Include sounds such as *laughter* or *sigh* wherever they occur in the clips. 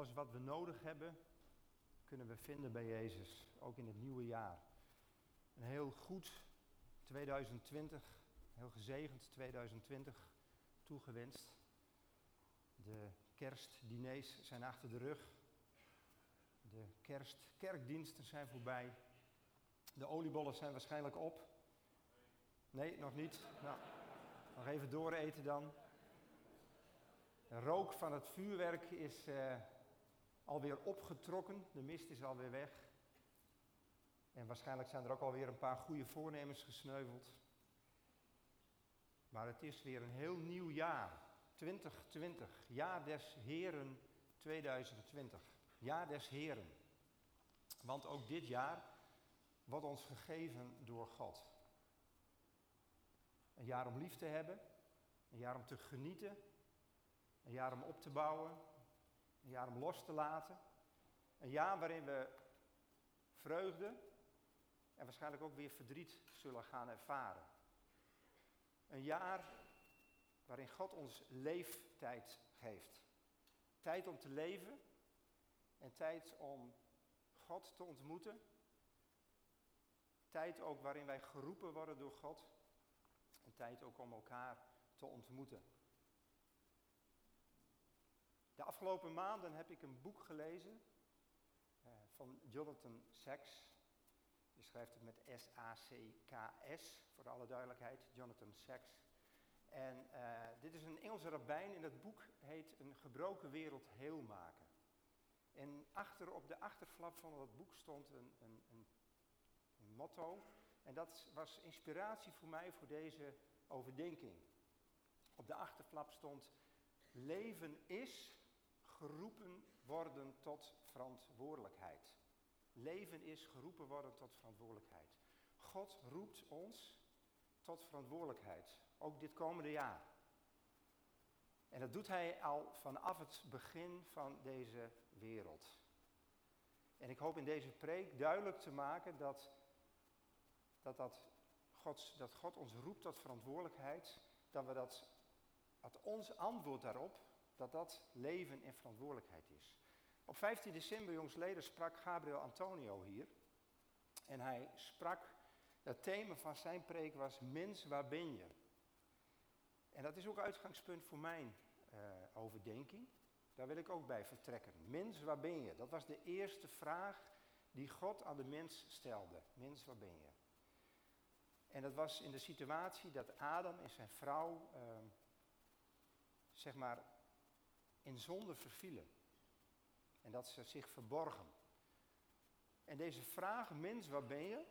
Alles wat we nodig hebben, kunnen we vinden bij Jezus, ook in het nieuwe jaar. Een heel goed 2020, heel gezegend 2020 toegewenst. De kerstdiners zijn achter de rug. De kerstkerkdiensten zijn voorbij. De oliebollen zijn waarschijnlijk op. Nee, nog niet. Nou, nog even dooreten dan. De rook van het vuurwerk is uh, alweer opgetrokken. De mist is alweer weg. En waarschijnlijk zijn er ook alweer een paar goede voornemens gesneuveld. Maar het is weer een heel nieuw jaar. 2020. Jaar des Heren 2020. Jaar des Heren. Want ook dit jaar wordt ons gegeven door God. Een jaar om lief te hebben. Een jaar om te genieten. Een jaar om op te bouwen. Een jaar om los te laten. Een jaar waarin we vreugde en waarschijnlijk ook weer verdriet zullen gaan ervaren. Een jaar waarin God ons leeftijd geeft. Tijd om te leven en tijd om God te ontmoeten. Tijd ook waarin wij geroepen worden door God. En tijd ook om elkaar te ontmoeten. De afgelopen maanden heb ik een boek gelezen uh, van Jonathan Sacks. Je schrijft het met S-A-C-K-S, voor alle duidelijkheid, Jonathan Sacks. En uh, dit is een Engelse rabbijn en het boek heet Een gebroken wereld heel maken. En achter op de achterflap van dat boek stond een, een, een, een motto. En dat was inspiratie voor mij voor deze overdenking. Op de achterflap stond: Leven is geroepen worden tot verantwoordelijkheid. Leven is geroepen worden tot verantwoordelijkheid. God roept ons tot verantwoordelijkheid, ook dit komende jaar. En dat doet hij al vanaf het begin van deze wereld. En ik hoop in deze preek duidelijk te maken dat, dat, dat, God, dat God ons roept tot verantwoordelijkheid, dat, we dat, dat ons antwoord daarop, dat dat leven en verantwoordelijkheid is. Op 15 december, jongsleden, sprak Gabriel Antonio hier. En hij sprak, het thema van zijn preek was, mens, waar ben je? En dat is ook uitgangspunt voor mijn uh, overdenking. Daar wil ik ook bij vertrekken. Mens, waar ben je? Dat was de eerste vraag die God aan de mens stelde. Mens, waar ben je? En dat was in de situatie dat Adam en zijn vrouw, uh, zeg maar, in zonde vervielen. En dat ze zich verborgen. En deze vraag, mens, waar ben je?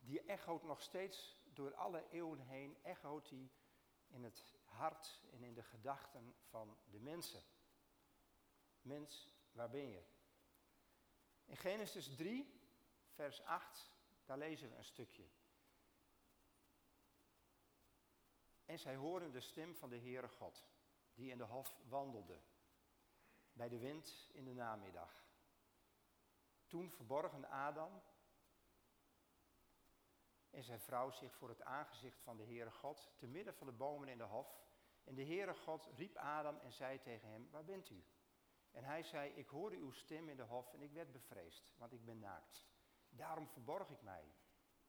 Die echoot nog steeds door alle eeuwen heen, echoot die in het hart en in de gedachten van de mensen. Mens, waar ben je? In Genesis 3, vers 8, daar lezen we een stukje. En zij horen de stem van de Heere God, die in de hof wandelde, bij de wind in de namiddag. Toen verborgen Adam en zijn vrouw zich voor het aangezicht van de Heere God, te midden van de bomen in de hof. En de Heere God riep Adam en zei tegen hem, waar bent u? En hij zei, ik hoorde uw stem in de hof en ik werd bevreesd, want ik ben naakt. Daarom verborg ik mij.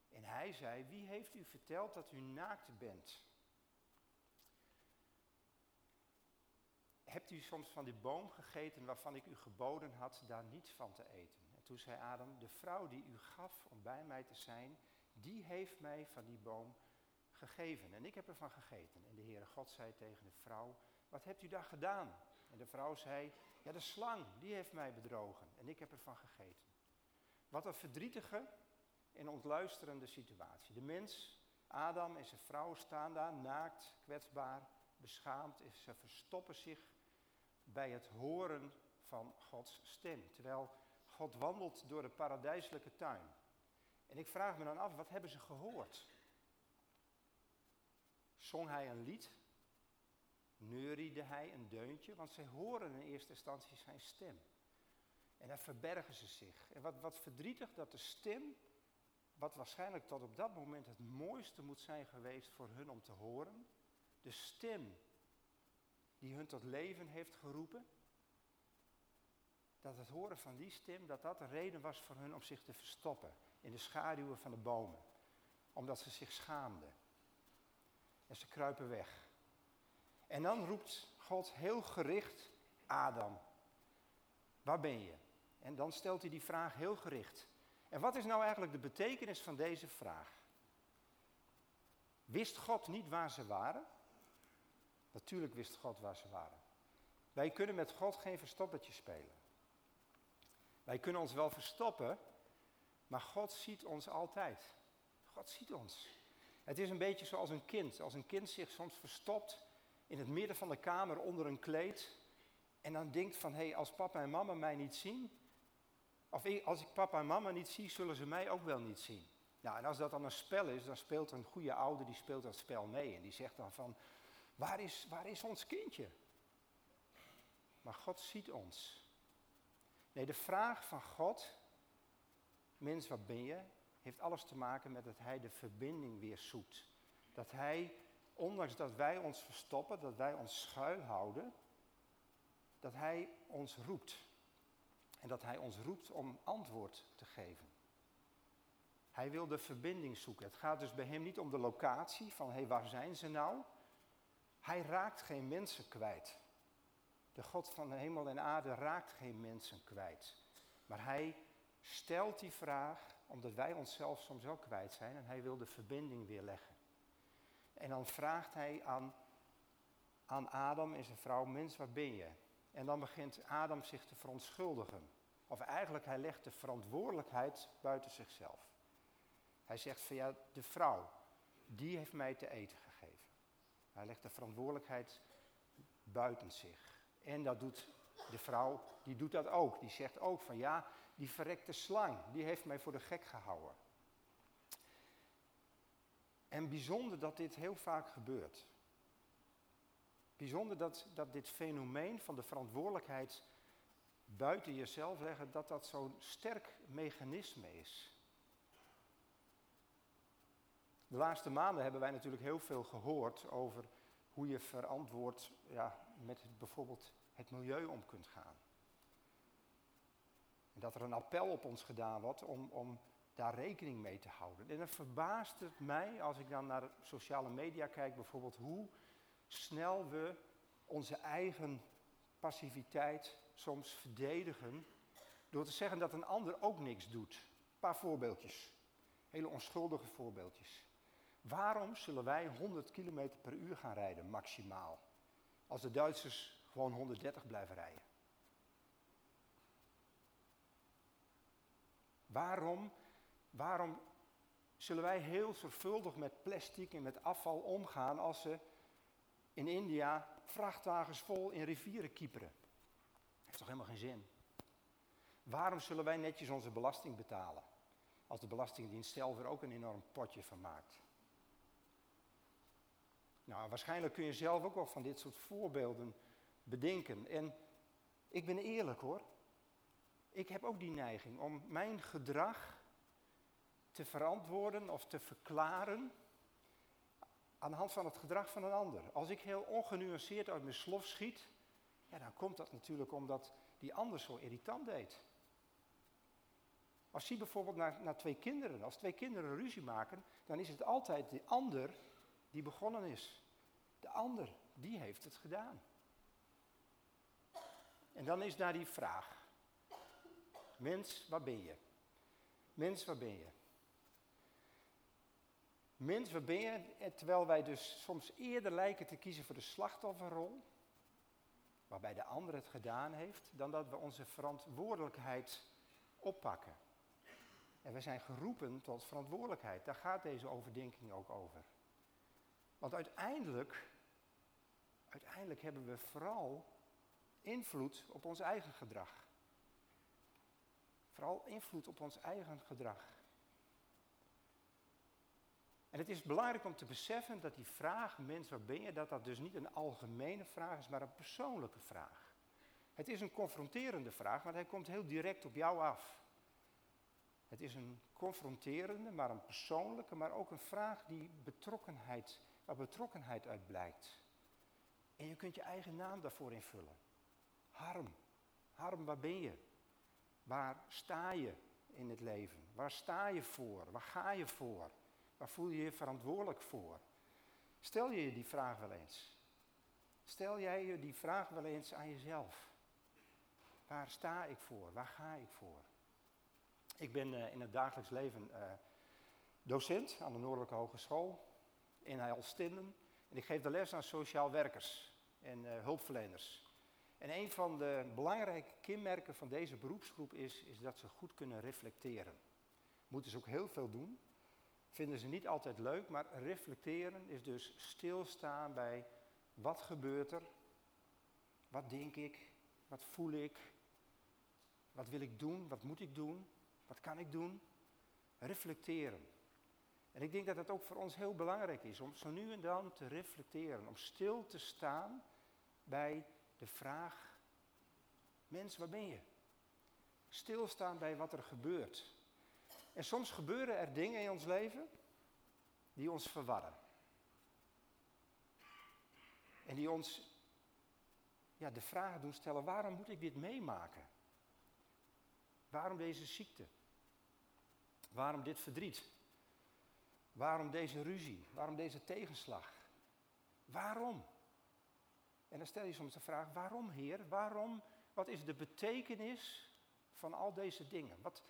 En hij zei, wie heeft u verteld dat u naakt bent? Hebt u soms van die boom gegeten waarvan ik u geboden had daar niet van te eten? En toen zei Adam, de vrouw die u gaf om bij mij te zijn, die heeft mij van die boom gegeven. En ik heb ervan gegeten. En de Heere God zei tegen de vrouw, wat hebt u daar gedaan? En de vrouw zei, ja de slang, die heeft mij bedrogen. En ik heb ervan gegeten. Wat een verdrietige en ontluisterende situatie. De mens, Adam en zijn vrouw staan daar naakt, kwetsbaar, beschaamd. Ze verstoppen zich bij het horen van Gods stem. Terwijl God wandelt door de paradijselijke tuin. En ik vraag me dan af, wat hebben ze gehoord? Zong hij een lied? Neuriede hij een deuntje? Want zij horen in eerste instantie zijn stem. En daar verbergen ze zich. En wat, wat verdrietig dat de stem, wat waarschijnlijk tot op dat moment het mooiste moet zijn geweest voor hun om te horen, de stem die hun tot leven heeft geroepen, dat het horen van die stem, dat dat een reden was voor hun om zich te verstoppen in de schaduwen van de bomen. Omdat ze zich schaamden. En ze kruipen weg. En dan roept God heel gericht, Adam, waar ben je? En dan stelt hij die vraag heel gericht. En wat is nou eigenlijk de betekenis van deze vraag? Wist God niet waar ze waren? Natuurlijk wist God waar ze waren. Wij kunnen met God geen verstoppertje spelen. Wij kunnen ons wel verstoppen, maar God ziet ons altijd. God ziet ons. Het is een beetje zoals een kind. Als een kind zich soms verstopt in het midden van de kamer onder een kleed. En dan denkt van, hé, hey, als papa en mama mij niet zien, of als ik papa en mama niet zie, zullen ze mij ook wel niet zien. Nou, en als dat dan een spel is, dan speelt een goede ouder, die speelt dat spel mee. En die zegt dan van, waar is, waar is ons kindje? Maar God ziet ons. Nee, de vraag van God, mens, wat ben je, heeft alles te maken met dat hij de verbinding weer zoekt. Dat hij, ondanks dat wij ons verstoppen, dat wij ons schuilhouden, dat hij ons roept. En dat hij ons roept om antwoord te geven. Hij wil de verbinding zoeken. Het gaat dus bij hem niet om de locatie van hé, hey, waar zijn ze nou? Hij raakt geen mensen kwijt. De God van de hemel en aarde raakt geen mensen kwijt. Maar hij stelt die vraag omdat wij onszelf soms ook kwijt zijn en hij wil de verbinding weer leggen. En dan vraagt hij aan, aan Adam en zijn vrouw, mens, waar ben je? En dan begint Adam zich te verontschuldigen. Of eigenlijk, hij legt de verantwoordelijkheid buiten zichzelf. Hij zegt van ja, de vrouw, die heeft mij te eten. Hij legt de verantwoordelijkheid buiten zich. En dat doet de vrouw, die doet dat ook. Die zegt ook van ja, die verrekte slang, die heeft mij voor de gek gehouden. En bijzonder dat dit heel vaak gebeurt. Bijzonder dat, dat dit fenomeen van de verantwoordelijkheid buiten jezelf leggen, dat dat zo'n sterk mechanisme is. De laatste maanden hebben wij natuurlijk heel veel gehoord over hoe je verantwoord ja, met bijvoorbeeld het milieu om kunt gaan. En dat er een appel op ons gedaan wordt om, om daar rekening mee te houden. En dan verbaast het mij, als ik dan naar sociale media kijk, bijvoorbeeld hoe snel we onze eigen passiviteit soms verdedigen door te zeggen dat een ander ook niks doet. Een paar voorbeeldjes, hele onschuldige voorbeeldjes. Waarom zullen wij 100 km per uur gaan rijden, maximaal, als de Duitsers gewoon 130 blijven rijden? Waarom, waarom zullen wij heel zorgvuldig met plastic en met afval omgaan als ze in India vrachtwagens vol in rivieren kieperen? Heeft toch helemaal geen zin? Waarom zullen wij netjes onze belasting betalen? Als de Belastingdienst zelf er ook een enorm potje van maakt. Nou, waarschijnlijk kun je zelf ook wel van dit soort voorbeelden bedenken. En ik ben eerlijk hoor. Ik heb ook die neiging om mijn gedrag te verantwoorden of te verklaren aan de hand van het gedrag van een ander. Als ik heel ongenuanceerd uit mijn slof schiet, ja, dan komt dat natuurlijk omdat die ander zo irritant deed. Als je bijvoorbeeld naar, naar twee kinderen, als twee kinderen ruzie maken, dan is het altijd de ander die begonnen is. De ander, die heeft het gedaan. En dan is daar die vraag. Mens, waar ben je? Mens, waar ben je? Mens, waar ben je? Terwijl wij dus soms eerder lijken te kiezen voor de slachtofferrol, waarbij de ander het gedaan heeft, dan dat we onze verantwoordelijkheid oppakken. En we zijn geroepen tot verantwoordelijkheid. Daar gaat deze overdenking ook over. Want uiteindelijk, uiteindelijk hebben we vooral invloed op ons eigen gedrag. Vooral invloed op ons eigen gedrag. En het is belangrijk om te beseffen dat die vraag, mens, waar ben je, dat dat dus niet een algemene vraag is, maar een persoonlijke vraag. Het is een confronterende vraag, maar hij komt heel direct op jou af. Het is een confronterende, maar een persoonlijke, maar ook een vraag die betrokkenheid, waar betrokkenheid uit blijkt. En je kunt je eigen naam daarvoor invullen. Harm, Harm, waar ben je? Waar sta je in het leven? Waar sta je voor? Waar ga je voor? Waar voel je je verantwoordelijk voor? Stel je die vraag wel eens. Stel jij je die vraag wel eens aan jezelf. Waar sta ik voor? Waar ga ik voor? Ik ben uh, in het dagelijks leven uh, docent aan de Noordelijke Hogeschool in Heilstinden. En ik geef de les aan sociaal werkers en uh, hulpverleners. En een van de belangrijke kenmerken van deze beroepsgroep is, is dat ze goed kunnen reflecteren. Moeten ze ook heel veel doen. Vinden ze niet altijd leuk, maar reflecteren is dus stilstaan bij wat gebeurt er, wat denk ik, wat voel ik, wat wil ik doen, wat moet ik doen, wat kan ik doen. Reflecteren. En ik denk dat het ook voor ons heel belangrijk is om zo nu en dan te reflecteren, om stil te staan bij de vraag, mens, waar ben je? Stilstaan bij wat er gebeurt. En soms gebeuren er dingen in ons leven die ons verwarren. En die ons ja, de vraag doen stellen, waarom moet ik dit meemaken? Waarom deze ziekte? Waarom dit verdriet? Waarom deze ruzie? Waarom deze tegenslag? Waarom? En dan stel je soms de vraag, waarom Heer? Waarom? Wat is de betekenis van al deze dingen? Wat,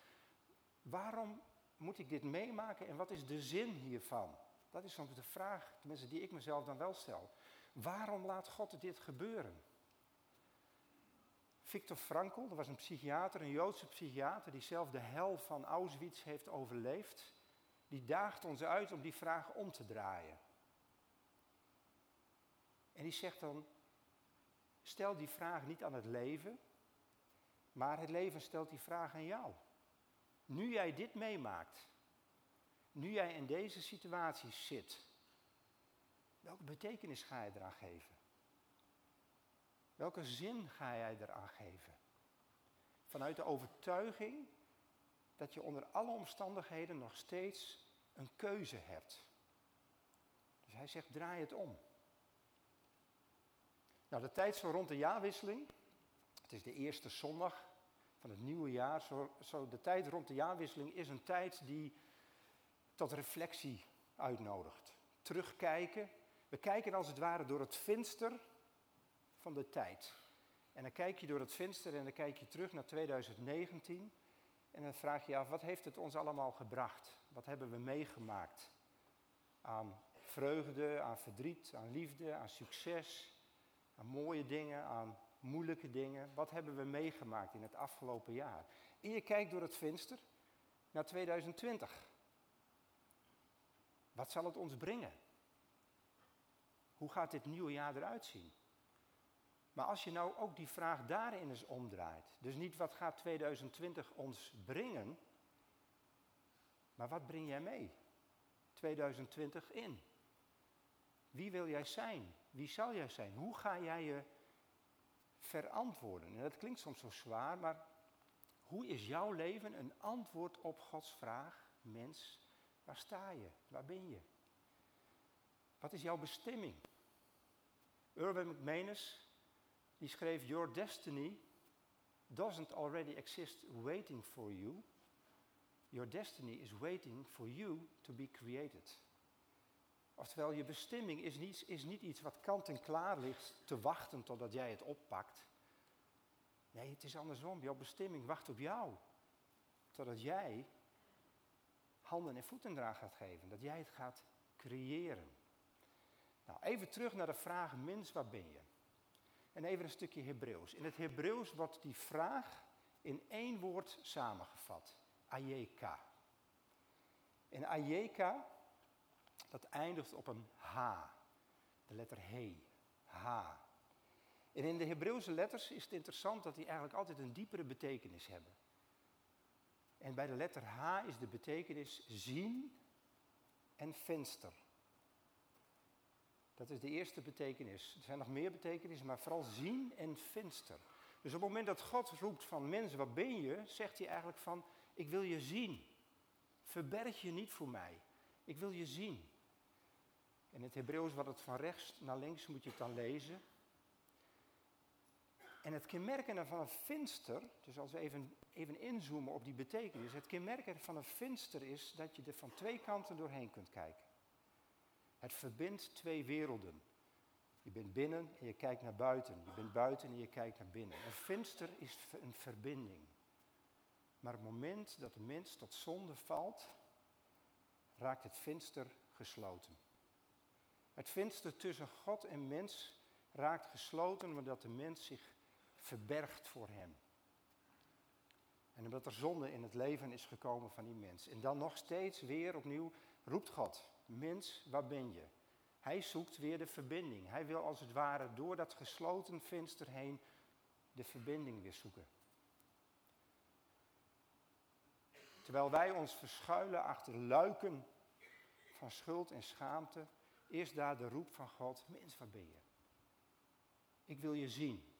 waarom moet ik dit meemaken en wat is de zin hiervan? Dat is soms de vraag, tenminste die ik mezelf dan wel stel. Waarom laat God dit gebeuren? Victor Frankl, dat was een psychiater, een Joodse psychiater, die zelf de hel van Auschwitz heeft overleefd, die daagt ons uit om die vraag om te draaien. En die zegt dan, stel die vraag niet aan het leven, maar het leven stelt die vraag aan jou. Nu jij dit meemaakt, nu jij in deze situatie zit, welke betekenis ga je eraan geven? Welke zin ga jij eraan geven? Vanuit de overtuiging dat je onder alle omstandigheden nog steeds een keuze hebt. Dus hij zegt, draai het om. Nou, de tijd zo rond de jaarwisseling. Het is de eerste zondag van het nieuwe jaar. Zo, zo de tijd rond de jaarwisseling is een tijd die tot reflectie uitnodigt. Terugkijken. We kijken als het ware door het venster van de tijd. En dan kijk je door het venster en dan kijk je terug naar 2019. En dan vraag je je af, wat heeft het ons allemaal gebracht? Wat hebben we meegemaakt? Aan vreugde, aan verdriet, aan liefde, aan succes, aan mooie dingen, aan moeilijke dingen. Wat hebben we meegemaakt in het afgelopen jaar? En je kijkt door het venster naar 2020. Wat zal het ons brengen? Hoe gaat dit nieuwe jaar eruit zien? Maar als je nou ook die vraag daarin eens omdraait, dus niet wat gaat 2020 ons brengen, maar wat breng jij mee 2020 in? Wie wil jij zijn? Wie zal jij zijn? Hoe ga jij je verantwoorden? En dat klinkt soms zo zwaar, maar hoe is jouw leven een antwoord op Gods vraag? Mens, waar sta je? Waar ben je? Wat is jouw bestemming? Urban McManus die schreef: Your destiny doesn't already exist waiting for you. Your destiny is waiting for you to be created. Oftewel, je bestemming is niet, is niet iets wat kant en klaar ligt te wachten totdat jij het oppakt. Nee, het is andersom. Jouw bestemming wacht op jou. Totdat jij handen en voeten eraan gaat geven. Dat jij het gaat creëren. Nou, even terug naar de vraag, mens, waar ben je? En even een stukje Hebreeuws. In het Hebreeuws wordt die vraag in één woord samengevat. Ayeka. En Ayeka, dat eindigt op een H. De letter He. H. En in de Hebreeuwse letters is het interessant dat die eigenlijk altijd een diepere betekenis hebben. En bij de letter H is de betekenis zien en venster. Dat is de eerste betekenis. Er zijn nog meer betekenissen, maar vooral zien en venster. Dus op het moment dat God roept van mensen, wat ben je? Zegt hij eigenlijk van, ik wil je zien. Verberg je niet voor mij. Ik wil je zien. In het Hebreeuws wat het van rechts naar links moet je het dan lezen. En het kenmerkende van een venster, dus als we even, even inzoomen op die betekenis, het kenmerkende van een venster is dat je er van twee kanten doorheen kunt kijken. Het verbindt twee werelden. Je bent binnen en je kijkt naar buiten. Je bent buiten en je kijkt naar binnen. Een venster is een verbinding. Maar het moment dat de mens tot zonde valt, raakt het venster gesloten. Het venster tussen God en mens raakt gesloten omdat de mens zich verbergt voor hem. En omdat er zonde in het leven is gekomen van die mens. En dan nog steeds weer opnieuw roept God, mens, waar ben je? Hij zoekt weer de verbinding. Hij wil als het ware door dat gesloten venster heen de verbinding weer zoeken. Terwijl wij ons verschuilen achter luiken van schuld en schaamte, is daar de roep van God, mens, waar ben je? Ik wil je zien.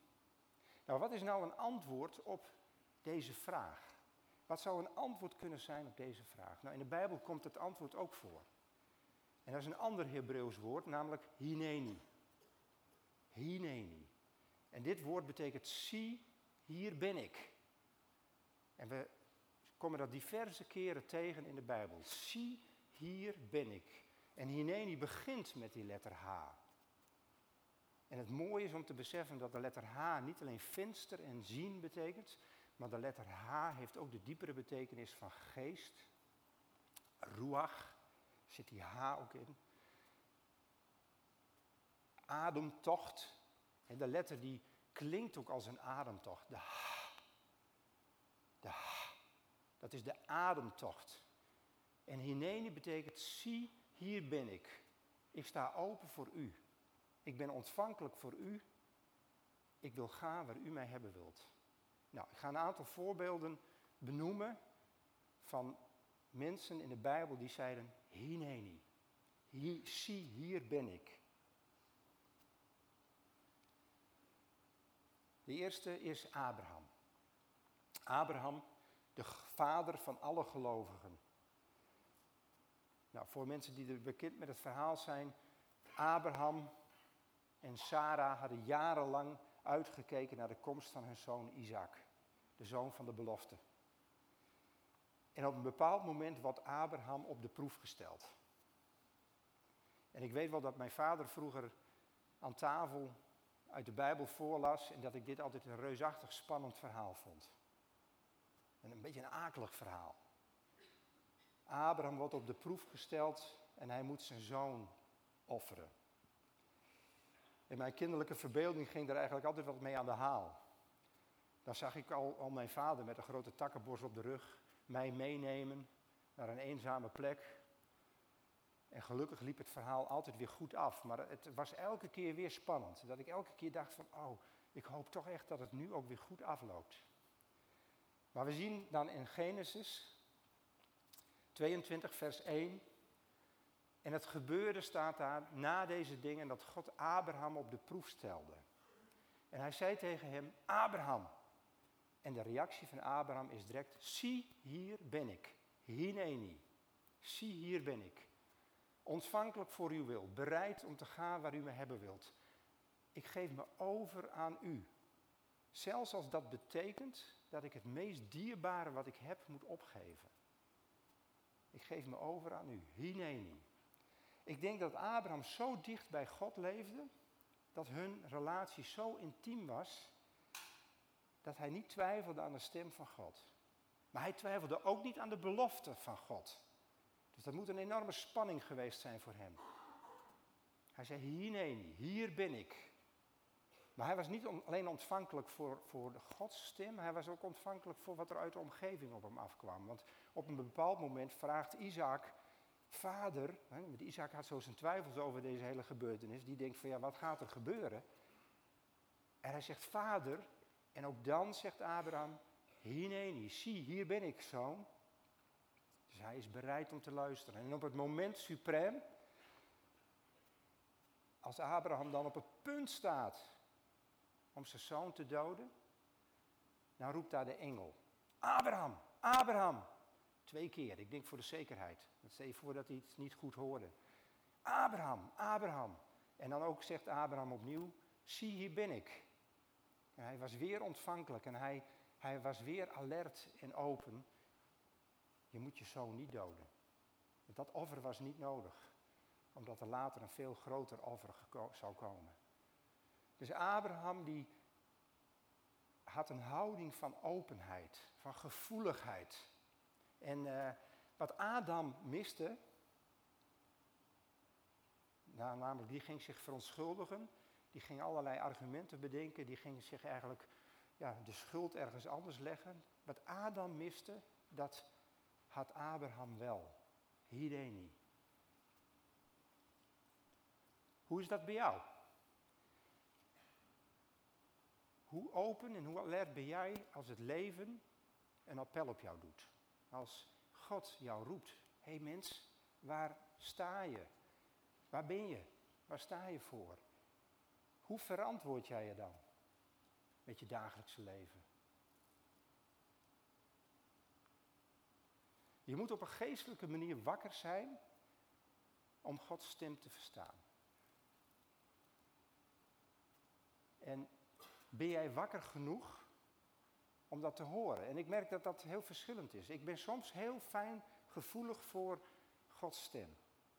Nou, wat is nou een antwoord op deze vraag? Wat zou een antwoord kunnen zijn op deze vraag? Nou, in de Bijbel komt het antwoord ook voor. En dat is een ander Hebreeuws woord, namelijk hineni. Hineni. En dit woord betekent zie, hier ben ik. En we komen dat diverse keren tegen in de Bijbel. Zie, hier ben ik. En hineni begint met die letter H. En het mooie is om te beseffen dat de letter H niet alleen venster en zien betekent, maar de letter H heeft ook de diepere betekenis van geest, ruach, zit die H ook in. Ademtocht, en de letter die klinkt ook als een ademtocht, de H. De H, dat is de ademtocht. En hineni betekent, zie, hier ben ik. Ik sta open voor u. Ik ben ontvankelijk voor u. Ik wil gaan waar u mij hebben wilt. Nou, ik ga een aantal voorbeelden benoemen van mensen in de Bijbel die zeiden, hineni, hier, zie, hier ben ik. De eerste is Abraham. Abraham, de vader van alle gelovigen. Nou, voor mensen die er bekend met het verhaal zijn, Abraham en Sarah hadden jarenlang uitgekeken naar de komst van hun zoon Isaac, de zoon van de belofte. En op een bepaald moment wordt Abraham op de proef gesteld. En ik weet wel dat mijn vader vroeger aan tafel uit de Bijbel voorlas en dat ik dit altijd een reusachtig spannend verhaal vond. En een beetje een akelig verhaal. Abraham wordt op de proef gesteld en hij moet zijn zoon offeren. In mijn kinderlijke verbeelding ging er eigenlijk altijd wat mee aan de haal. Dan zag ik al, al mijn vader met een grote takkenbos op de rug mij meenemen naar een eenzame plek. En gelukkig liep het verhaal altijd weer goed af. Maar het was elke keer weer spannend. Dat ik elke keer dacht van, oh, ik hoop toch echt dat het nu ook weer goed afloopt. Maar we zien dan in Genesis 22, vers 1. En het gebeurde staat daar na deze dingen dat God Abraham op de proef stelde. En hij zei tegen hem, Abraham. En de reactie van Abraham is direct, zie hier ben ik. Hineni. Zie hier ben ik. Ontvankelijk voor uw wil, bereid om te gaan waar u me hebben wilt. Ik geef me over aan u. Zelfs als dat betekent dat ik het meest dierbare wat ik heb moet opgeven. Ik geef me over aan u. Hineni. Ik denk dat Abraham zo dicht bij God leefde, dat hun relatie zo intiem was, dat hij niet twijfelde aan de stem van God. Maar hij twijfelde ook niet aan de belofte van God. Dus dat moet een enorme spanning geweest zijn voor hem. Hij zei, hier nee, hier ben ik. Maar hij was niet alleen ontvankelijk voor, voor de Gods stem, hij was ook ontvankelijk voor wat er uit de omgeving op hem afkwam. Want op een bepaald moment vraagt Isaac, vader, hè, Isaac had zo zijn twijfels over deze hele gebeurtenis, die denkt van ja, wat gaat er gebeuren? En hij zegt, vader, en ook dan zegt Abraham, hineni, zie, hier ben ik, zoon. Dus hij is bereid om te luisteren. En op het moment suprem, als Abraham dan op het punt staat om zijn zoon te doden, dan roept daar de engel, Abraham, Abraham. Twee keer, ik denk voor de zekerheid. Stel je voor dat hij het niet goed hoorde. Abraham, Abraham. En dan ook zegt Abraham opnieuw, zie hier ben ik. En hij was weer ontvankelijk en hij, hij was weer alert en open. Je moet je zoon niet doden. Dat offer was niet nodig, omdat er later een veel groter offer zou komen. Dus Abraham die had een houding van openheid, van gevoeligheid. En uh, wat Adam miste, namelijk die ging zich verontschuldigen, die ging allerlei argumenten bedenken, die ging zich eigenlijk ja, de schuld ergens anders leggen. Wat Adam miste, dat had Abraham wel. Hireni. Hoe is dat bij jou? Hoe open en hoe alert ben jij als het leven een appel op jou doet? Als God jou roept. Hé hey mens, waar sta je? Waar ben je? Waar sta je voor? Hoe verantwoord jij je dan met je dagelijkse leven? Je moet op een geestelijke manier wakker zijn om Gods stem te verstaan. En ben jij wakker genoeg om dat te horen? En ik merk dat dat heel verschillend is. Ik ben soms heel fijn gevoelig voor Gods stem.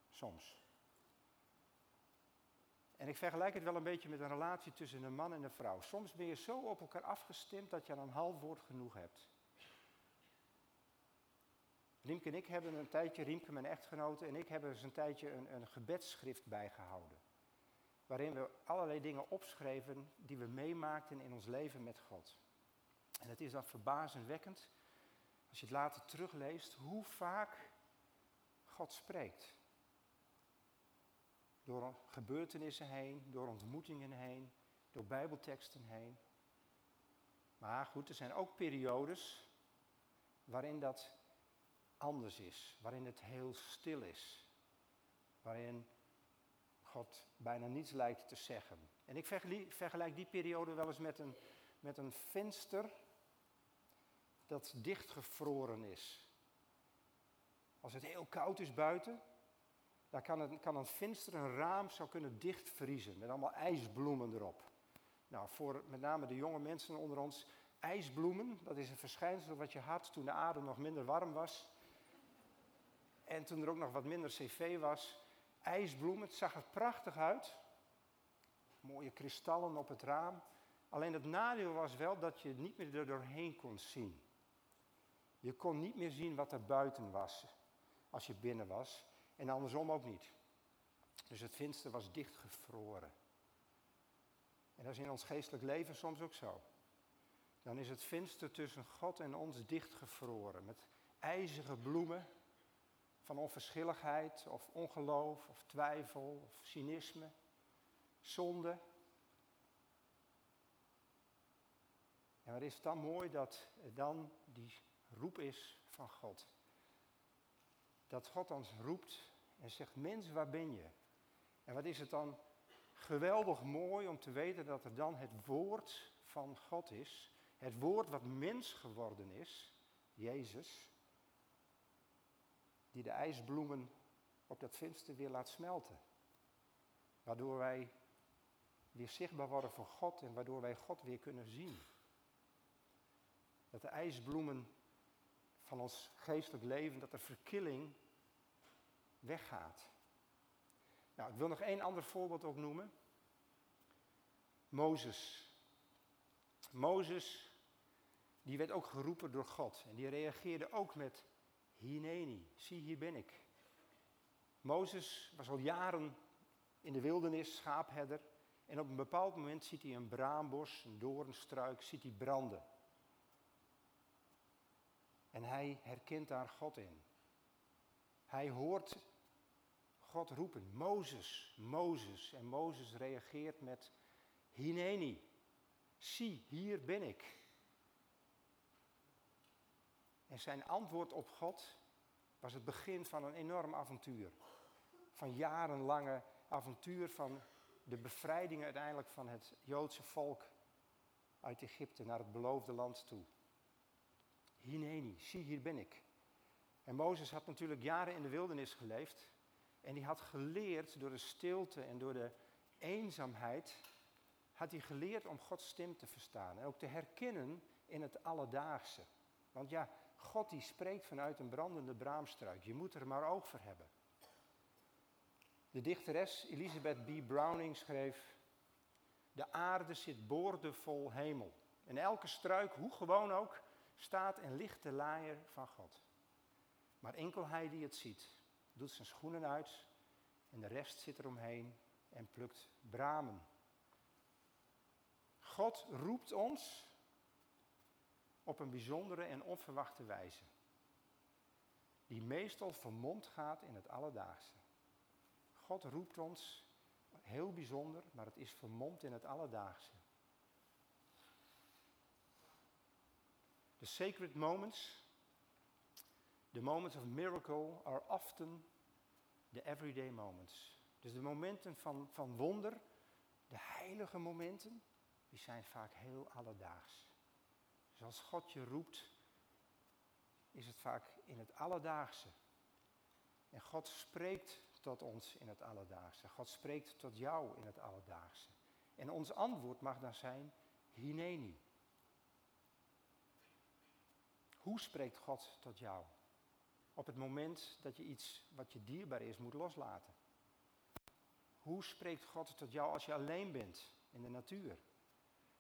Soms. En ik vergelijk het wel een beetje met een relatie tussen een man en een vrouw. Soms ben je zo op elkaar afgestemd dat je aan een half woord genoeg hebt. Riemke en ik hebben een tijdje, Riemke mijn echtgenote en ik hebben eens een tijdje een, een gebedsschrift bijgehouden. Waarin we allerlei dingen opschreven die we meemaakten in ons leven met God. En het is dan verbazingwekkend, als je het later terugleest, hoe vaak God spreekt. Door gebeurtenissen heen, door ontmoetingen heen, door bijbelteksten heen. Maar goed, er zijn ook periodes waarin dat anders is, waarin het heel stil is, waarin God bijna niets lijkt te zeggen. En ik vergelijk die periode wel eens met een, met een venster dat dichtgevroren is. Als het heel koud is buiten, dan kan, kan een venster, een raam, zou kunnen dichtvriezen met allemaal ijsbloemen erop. Nou, voor met name de jonge mensen onder ons, ijsbloemen, dat is een verschijnsel wat je had toen de aarde nog minder warm was. En toen er ook nog wat minder cv was, ijsbloemen, het zag er prachtig uit. Mooie kristallen op het raam. Alleen het nadeel was wel dat je niet meer er doorheen kon zien. Je kon niet meer zien wat er buiten was als je binnen was. En andersom ook niet. Dus het venster was dichtgevroren. En dat is in ons geestelijk leven soms ook zo. Dan is het venster tussen God en ons dichtgevroren. Met ijzige bloemen van onverschilligheid of ongeloof of twijfel of cynisme, zonde. En wat is het dan mooi dat dan die roep is van God. Dat God ons roept en zegt, mens, waar ben je? En wat is het dan geweldig mooi om te weten dat er dan het woord van God is. Het woord wat mens geworden is, Jezus die de ijsbloemen op dat venster weer laat smelten. Waardoor wij weer zichtbaar worden voor God en waardoor wij God weer kunnen zien. Dat de ijsbloemen van ons geestelijk leven, dat de verkilling weggaat. Nou, ik wil nog één ander voorbeeld ook noemen. Mozes. Mozes, die werd ook geroepen door God. En die reageerde ook met Hineni, zie hier ben ik. Mozes was al jaren in de wildernis, schaapherder. En op een bepaald moment ziet hij een braambos, een doornstruik, ziet hij branden. En hij herkent daar God in. Hij hoort God roepen, Mozes, Mozes. En Mozes reageert met, Hineni, zie, hier ben ik. En zijn antwoord op God was het begin van een enorm avontuur. Van jarenlange avontuur van de bevrijding uiteindelijk van het Joodse volk uit Egypte naar het beloofde land toe. Hineni, zie hier ben ik. En Mozes had natuurlijk jaren in de wildernis geleefd. En die had geleerd door de stilte en door de eenzaamheid, had hij geleerd om Gods stem te verstaan en ook te herkennen in het alledaagse. Want ja, God die spreekt vanuit een brandende braamstruik. Je moet er maar oog voor hebben. De dichteres Elizabeth B. Browning schreef: De aarde zit boordevol hemel. En elke struik, hoe gewoon ook, staat en ligt de laaier van God. Maar enkel hij die het ziet, doet zijn schoenen uit en de rest zit eromheen en plukt bramen. God roept ons op een bijzondere en onverwachte wijze, die meestal vermomd gaat in het alledaagse. God roept ons heel bijzonder, maar het is vermomd in het alledaagse. The sacred moments, the moments of miracle, are often the everyday moments. Dus de momenten van, van wonder, de heilige momenten, die zijn vaak heel alledaags. Dus als God je roept, is het vaak in het alledaagse. En God spreekt tot ons in het alledaagse. God spreekt tot jou in het alledaagse. En ons antwoord mag dan zijn, hineni. Hoe spreekt God tot jou? Op het moment dat je iets wat je dierbaar is moet loslaten. Hoe spreekt God tot jou als je alleen bent in de natuur?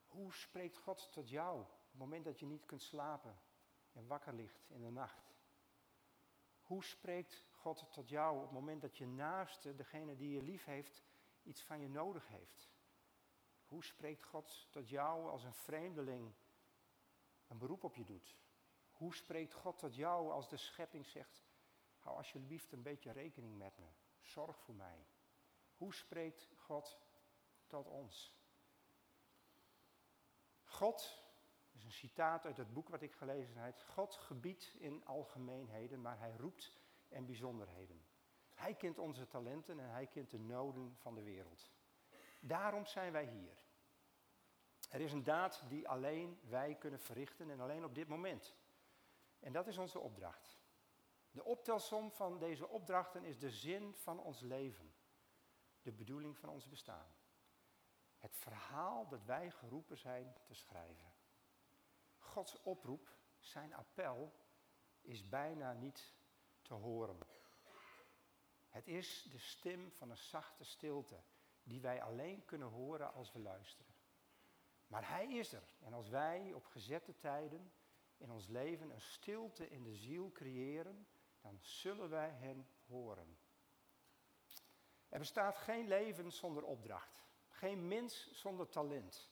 Hoe spreekt God tot jou op het moment dat je niet kunt slapen en wakker ligt in de nacht? Hoe spreekt God tot jou op het moment dat je naaste, degene die je lief heeft, iets van je nodig heeft? Hoe spreekt God tot jou als een vreemdeling een beroep op je doet? Hoe spreekt God tot jou als de schepping zegt, hou alsjeblieft een beetje rekening met me, zorg voor mij? Hoe spreekt God tot ons? God, dat is een citaat uit het boek wat ik gelezen heb, God gebiedt in algemeenheden, maar hij roept in bijzonderheden. Hij kent onze talenten en hij kent de noden van de wereld. Daarom zijn wij hier. Er is een daad die alleen wij kunnen verrichten en alleen op dit moment. En dat is onze opdracht. De optelsom van deze opdrachten is de zin van ons leven. De bedoeling van ons bestaan. Het verhaal dat wij geroepen zijn te schrijven. Gods oproep, zijn appel, is bijna niet te horen. Het is de stem van een zachte stilte die wij alleen kunnen horen als we luisteren. Maar Hij is er. En als wij op gezette tijden in ons leven een stilte in de ziel creëren, dan zullen wij Hem horen. Er bestaat geen leven zonder opdracht. Geen mens zonder talent.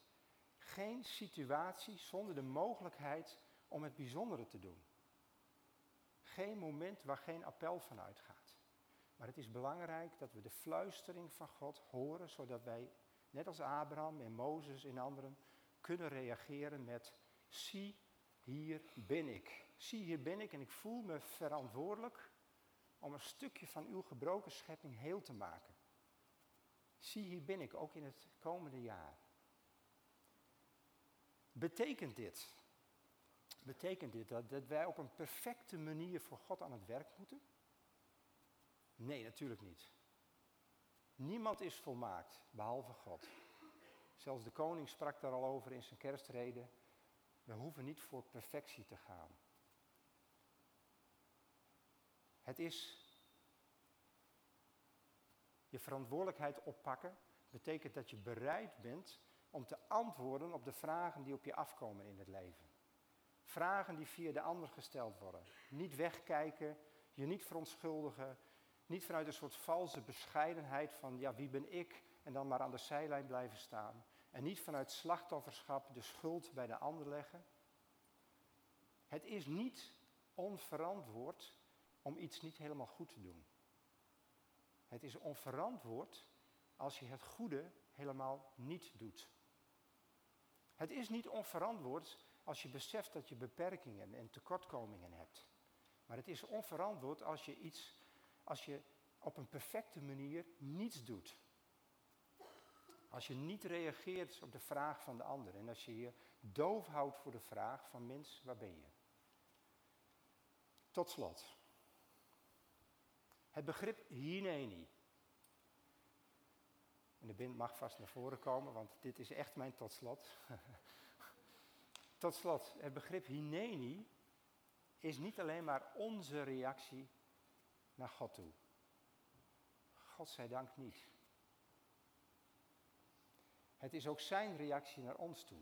Geen situatie zonder de mogelijkheid om het bijzondere te doen. Geen moment waar geen appel van uitgaat. Maar het is belangrijk dat we de fluistering van God horen, zodat wij, net als Abraham en Mozes en anderen, kunnen reageren met: Zie, hier ben ik. Zie, hier ben ik en ik voel me verantwoordelijk om een stukje van uw gebroken schepping heel te maken. Zie, hier ben ik, ook in het komende jaar. Betekent dit, betekent dit dat, dat wij op een perfecte manier voor God aan het werk moeten? Nee, natuurlijk niet. Niemand is volmaakt, behalve God. Zelfs de koning sprak daar al over in zijn kerstrede. We hoeven niet voor perfectie te gaan. Het is je verantwoordelijkheid oppakken betekent dat je bereid bent om te antwoorden op de vragen die op je afkomen in het leven. Vragen die via de ander gesteld worden. Niet wegkijken, je niet verontschuldigen, niet vanuit een soort valse bescheidenheid van ja, wie ben ik en dan maar aan de zijlijn blijven staan. En niet vanuit slachtofferschap de schuld bij de ander leggen. Het is niet onverantwoord om iets niet helemaal goed te doen. Het is onverantwoord als je het goede helemaal niet doet. Het is niet onverantwoord als je beseft dat je beperkingen en tekortkomingen hebt. Maar het is onverantwoord als je iets, als je op een perfecte manier niets doet. Als je niet reageert op de vraag van de ander en als je je doof houdt voor de vraag van mens, waar ben je? Tot slot. Het begrip hineni. En de bind mag vast naar voren komen, want dit is echt mijn tot slot. *laughs* tot slot, het begrip hineni is niet alleen maar onze reactie naar God toe. God zij dank niet. Het is ook zijn reactie naar ons toe.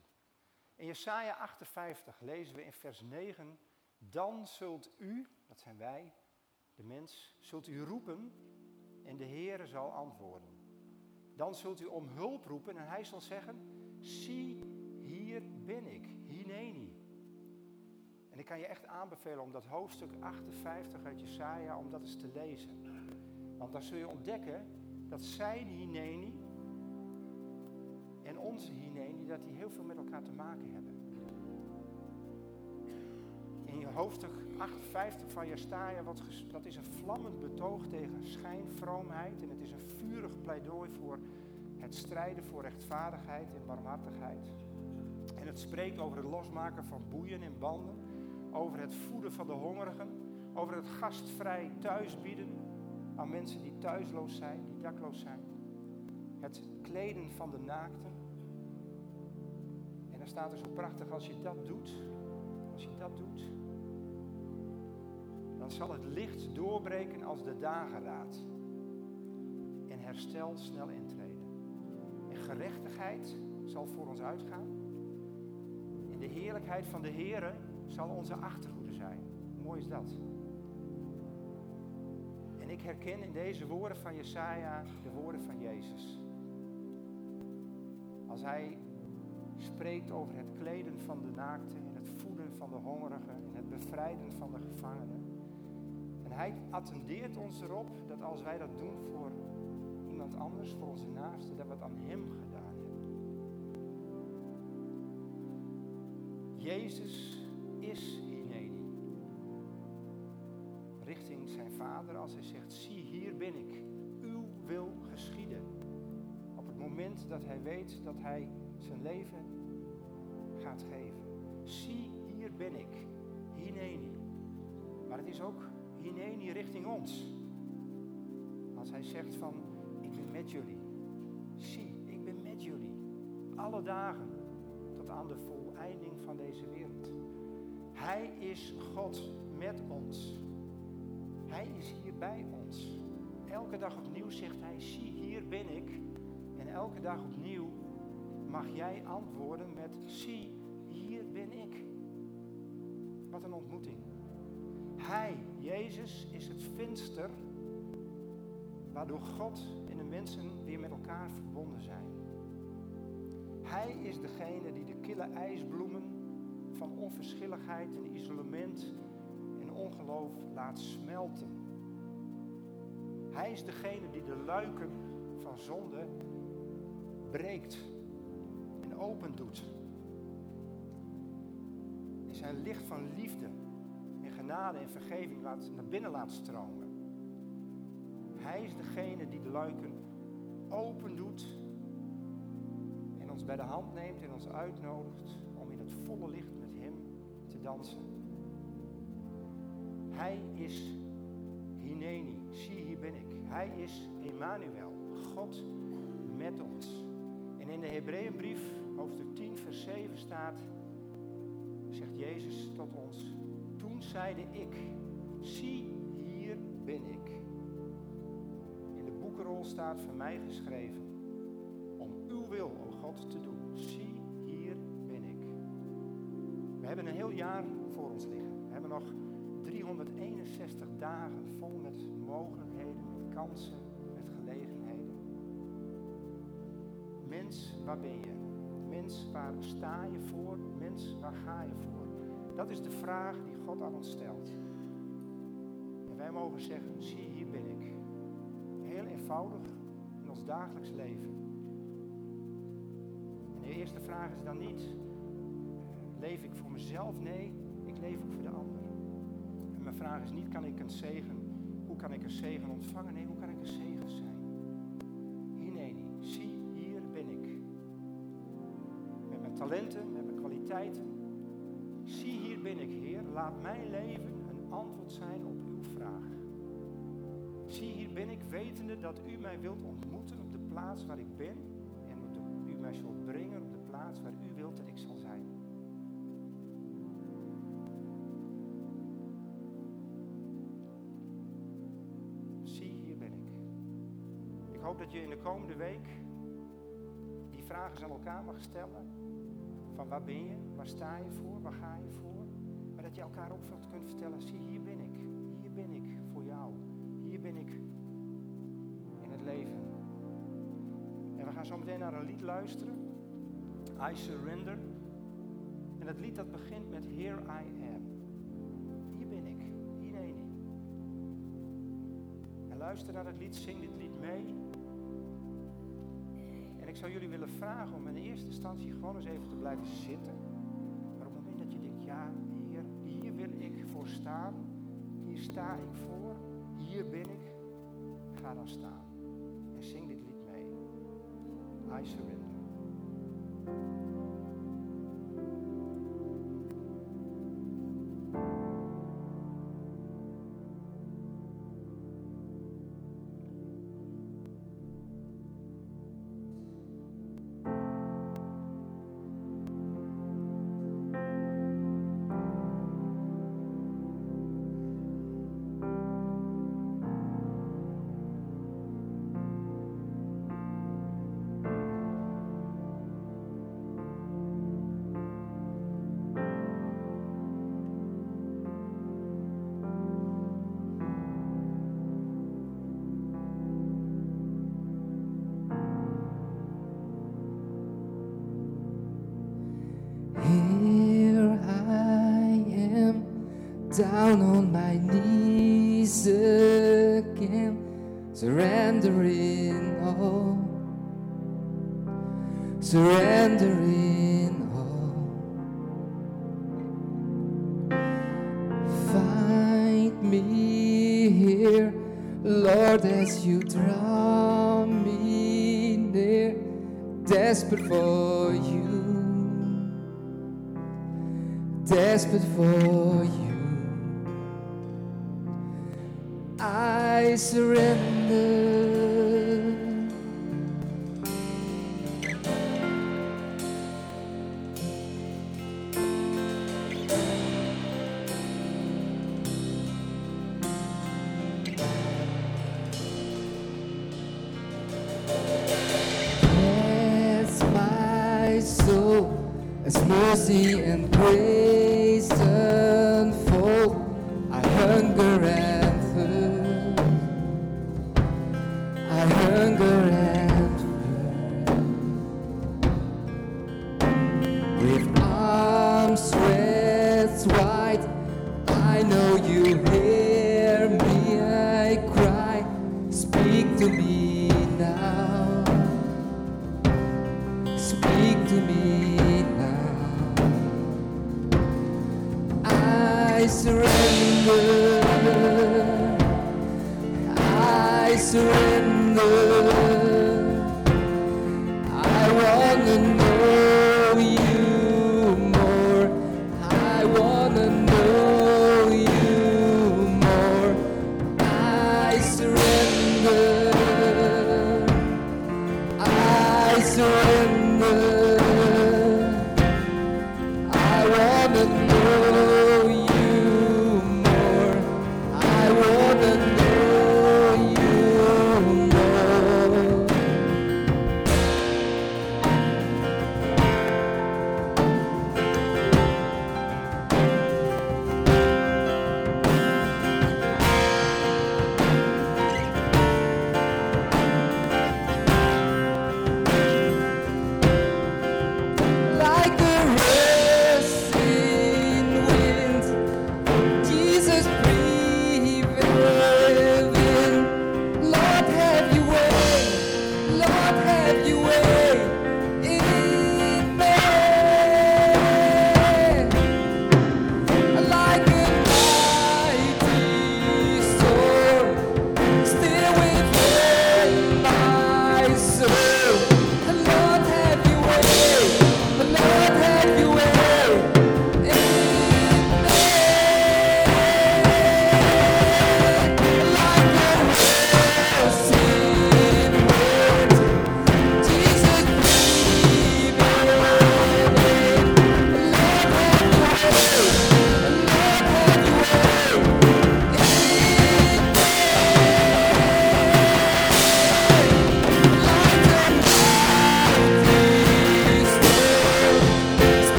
In Jesaja 58 lezen we in vers 9, dan zult u, dat zijn wij, de mens, zult u roepen en de Heere zal antwoorden. Dan zult u om hulp roepen en hij zal zeggen, zie hier ben ik, hineni. En ik kan je echt aanbevelen om dat hoofdstuk 58 uit Jesaja, om dat eens te lezen. Want dan zul je ontdekken dat zijn hineni en onze hineni, dat die heel veel met elkaar te maken hebben. In je hoofdstuk 58 van Jesaja, wat, dat is een vlammend betoog tegen schijnvroomheid. En het is een vurig pleidooi voor het strijden voor rechtvaardigheid en barmhartigheid. En het spreekt over het losmaken van boeien en banden. Over het voeden van de hongerigen. Over het gastvrij thuisbieden aan mensen die thuisloos zijn, die dakloos zijn. Het kleden van de naakten. Dan staat er zo prachtig, als je dat doet, als je dat doet, dan zal het licht doorbreken als de dageraad. En herstel snel intreden. En gerechtigheid zal voor ons uitgaan. En de heerlijkheid van de Here zal onze achterhoede zijn. Hoe mooi is dat? En ik herken in deze woorden van Jesaja de woorden van Jezus. Als hij spreekt over het kleden van de naakten en het voeden van de hongerigen en het bevrijden van de gevangenen. En hij attendeert ons erop dat als wij dat doen voor iemand anders, voor onze naaste, dat we het aan hem gedaan hebben. Jezus is Hineni. Richting zijn vader als hij zegt, zie hier ben ik, uw wil geschieden. Op het moment dat hij weet dat hij zijn leven gaat geven. Zie hier ben ik, Hineni. Maar het is ook Hineni richting ons. Als hij zegt van, ik ben met jullie. Zie, ik ben met jullie. Alle dagen tot aan de voleinding van deze wereld. Hij is God met ons. Hij is hier bij ons. Elke dag opnieuw zegt hij, zie hier ben ik. En elke dag opnieuw mag jij antwoorden met, zie hier ben ik. Wat een ontmoeting. Hij, Jezus, is het venster waardoor God en de mensen weer met elkaar verbonden zijn. Hij is degene die de kille ijsbloemen van onverschilligheid en isolement en ongeloof laat smelten. Hij is degene die de luiken van zonde breekt en open doet. Zijn licht van liefde en genade en vergeving laat, naar binnen laat stromen. Hij is degene die de luiken open doet en ons bij de hand neemt en ons uitnodigt om in het volle licht met Hem te dansen. Hij is Hineni, zie hier ben ik. Hij is Emmanuel, God met ons. En in de Hebreeënbrief, hoofdstuk 10, vers 7 staat, zegt Jezus tot ons, toen zeide ik, zie hier ben ik. In de boekenrol staat voor mij geschreven, om uw wil, o God, te doen. Zie hier ben ik. We hebben een heel jaar voor ons liggen. We hebben nog 361 dagen vol met mogelijkheden, met kansen, met gelegenheden. Mens, waar ben je? Mens, waar sta je voor? Waar ga je voor? Dat is de vraag die God aan ons stelt. En wij mogen zeggen, zie hier ben ik. Heel eenvoudig in ons dagelijks leven. En de eerste vraag is dan niet, leef ik voor mezelf? Nee, ik leef ook voor de ander. En mijn vraag is niet, kan ik een zegen, hoe kan ik een zegen ontvangen? Nee, hoe kan ik een zegen zijn? Hineni, zie, hier ben ik. Met mijn talenten, kwaliteiten. Zie, hier ben ik, Heer. Laat mijn leven een antwoord zijn op uw vraag. Zie, hier ben ik, wetende dat u mij wilt ontmoeten op de plaats waar ik ben en u mij zult brengen op de plaats waar u wilt dat ik zal zijn. Zie, hier ben ik. Ik hoop dat je in de komende week die vragen aan elkaar mag stellen. Waar ben je? Waar sta je voor? Waar ga je voor? Maar dat je elkaar ook kunt vertellen, zie hier ben ik. Hier ben ik voor jou. Hier ben ik in het leven. En we gaan zo meteen naar een lied luisteren. I Surrender. En dat lied dat begint met Here I Am. Hier ben ik. Hier heen. En luister naar het lied, zing dit lied mee. Zou jullie willen vragen om in eerste instantie gewoon eens even te blijven zitten. Maar op het moment dat je denkt, ja Heer, hier wil ik voor staan. Hier sta ik voor. Hier ben ik. Ga dan staan. En zing dit lied mee. I surrender. Down on my knees again, surrendering all, surrendering all. Find me here, Lord, as you draw me near, desperate for you desperate for you. Surrender. Bless my soul as mercy and grace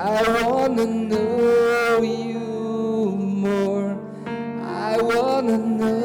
I wanna know you more. I wanna know